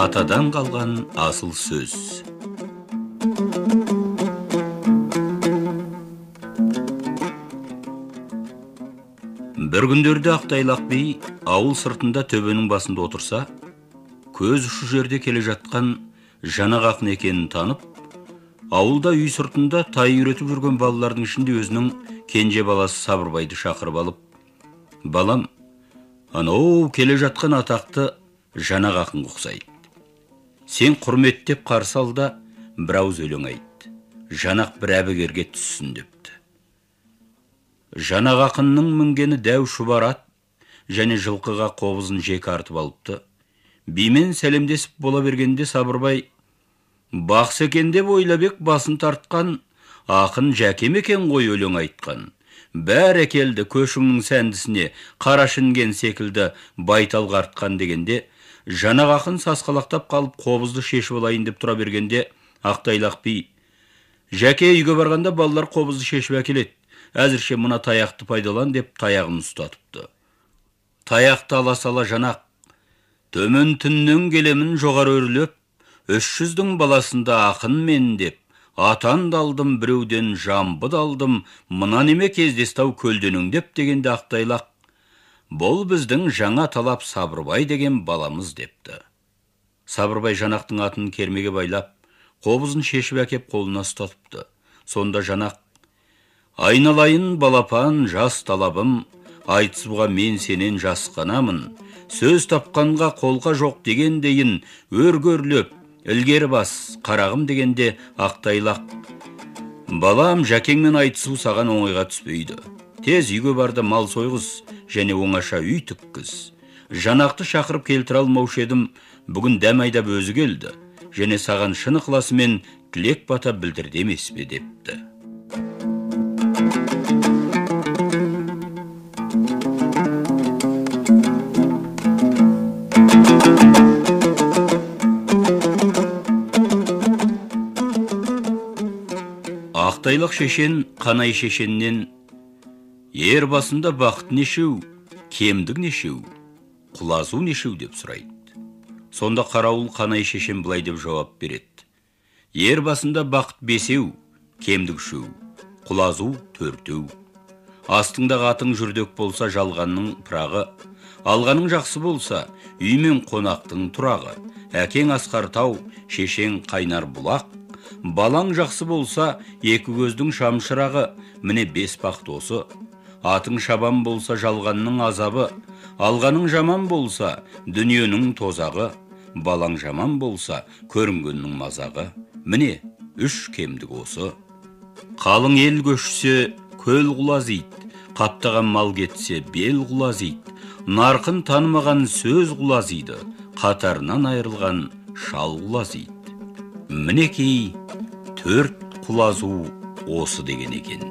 атадан қалған асыл сөз. Бір күндерде ақтайлақ би ауыл сыртында төбенің басында отырса көз ұшы жерде келе жатқан ақын екенін танып ауылда үй сыртында тай үйретіп жүрген балалардың ішінде өзінің кенже баласы сабырбайды шақырып алып балам анау келе жатқан атақты жанақ ақынға ұқсайды. Сен құрметтеп қарсы ал да бір ауыз өлең айт. Жанақ бір әбігерге түссін депті. Жанақ ақынның мінгені дәу шұбар ат және жылқыға қобызын жек артып алыпты. Бимен сәлемдесіп бола бергенде сабырбай бақсы екен деп ойлап басын тартқан ақын жәкем екен ғой өлең айтқан. Бәрекелді көшіңнің сәндісіне қара шинген секілді байтал артқан дегенде жанақ ақын сасқалақтап қалып қобызды шешіп алайын деп тұра бергенде ақтайлақ би жәке үйге барғанда балалар қобызды шешіп әкеледі. Әзірше мына таяқты пайдалан деп таяғын ұстатыпты. Таяқты ала сала жанақ төмен түннен келемін жоғары өрлеп үш жүздің баласында ақын мен деп атан алдым біреуден жамбы алдым мына неме кездесті көлденең деп дегенде ақтайлақ. Бұл біздің жаңа талап сабырбай деген баламыз депті. Сабырбай жанақтың атын кермеге байлап қобызын шешіп әкеп қолына ұстатыпты. Сонда жанақ айналайын балапан жас талабым айтысуға мен сенен жасқанамын сөз тапқанға қолға жоқ дегендейін өргөрлеп ілгері бас қарағым дегенде ақтайлақ. Балам жәкеңмен айтысу саған оңайға түспейді. Тез үйге барды мал сойғыз және оңаша үй тіккіз. Жанақты шақырып келтіре алмаушы едім бүгін дәм айдап өзі келді және саған шын ықыласымен тілек бата білдірді емес пе депті. Ақтайлық шешен қанай шешеннен. Ер басында бақыт нешеу кемдік нешеу құлазу нешеу деп сұрайды. Сонда қарауыл қанай шешем былай деп жауап береді. Ер басында бақыт бесеу кемдік үшеу құлазу төртеу. Астыңдағы атың жүрдек болса жалғанның пырағы алғаның жақсы болса үй мен қонақтың тұрағы. Әкең асқар тау шешең қайнар бұлақ. Балаң жақсы болса екі көздің шамшырағы. Міне бес бақыт осы. Атың шабан болса жалғанның азабы. Алғаның жаман болса дүниенің тозағы. Балаң жаман болса көрінгеннің мазағы. Міне үш кемдік осы. Қалың ел көшсе көл құлазиды қаптаған мал кетсе бел құлазиды нарқын танымаған сөз құлазиды қатарынан айырылған шал құлазиды мінекей төрт құлазу осы деген екен.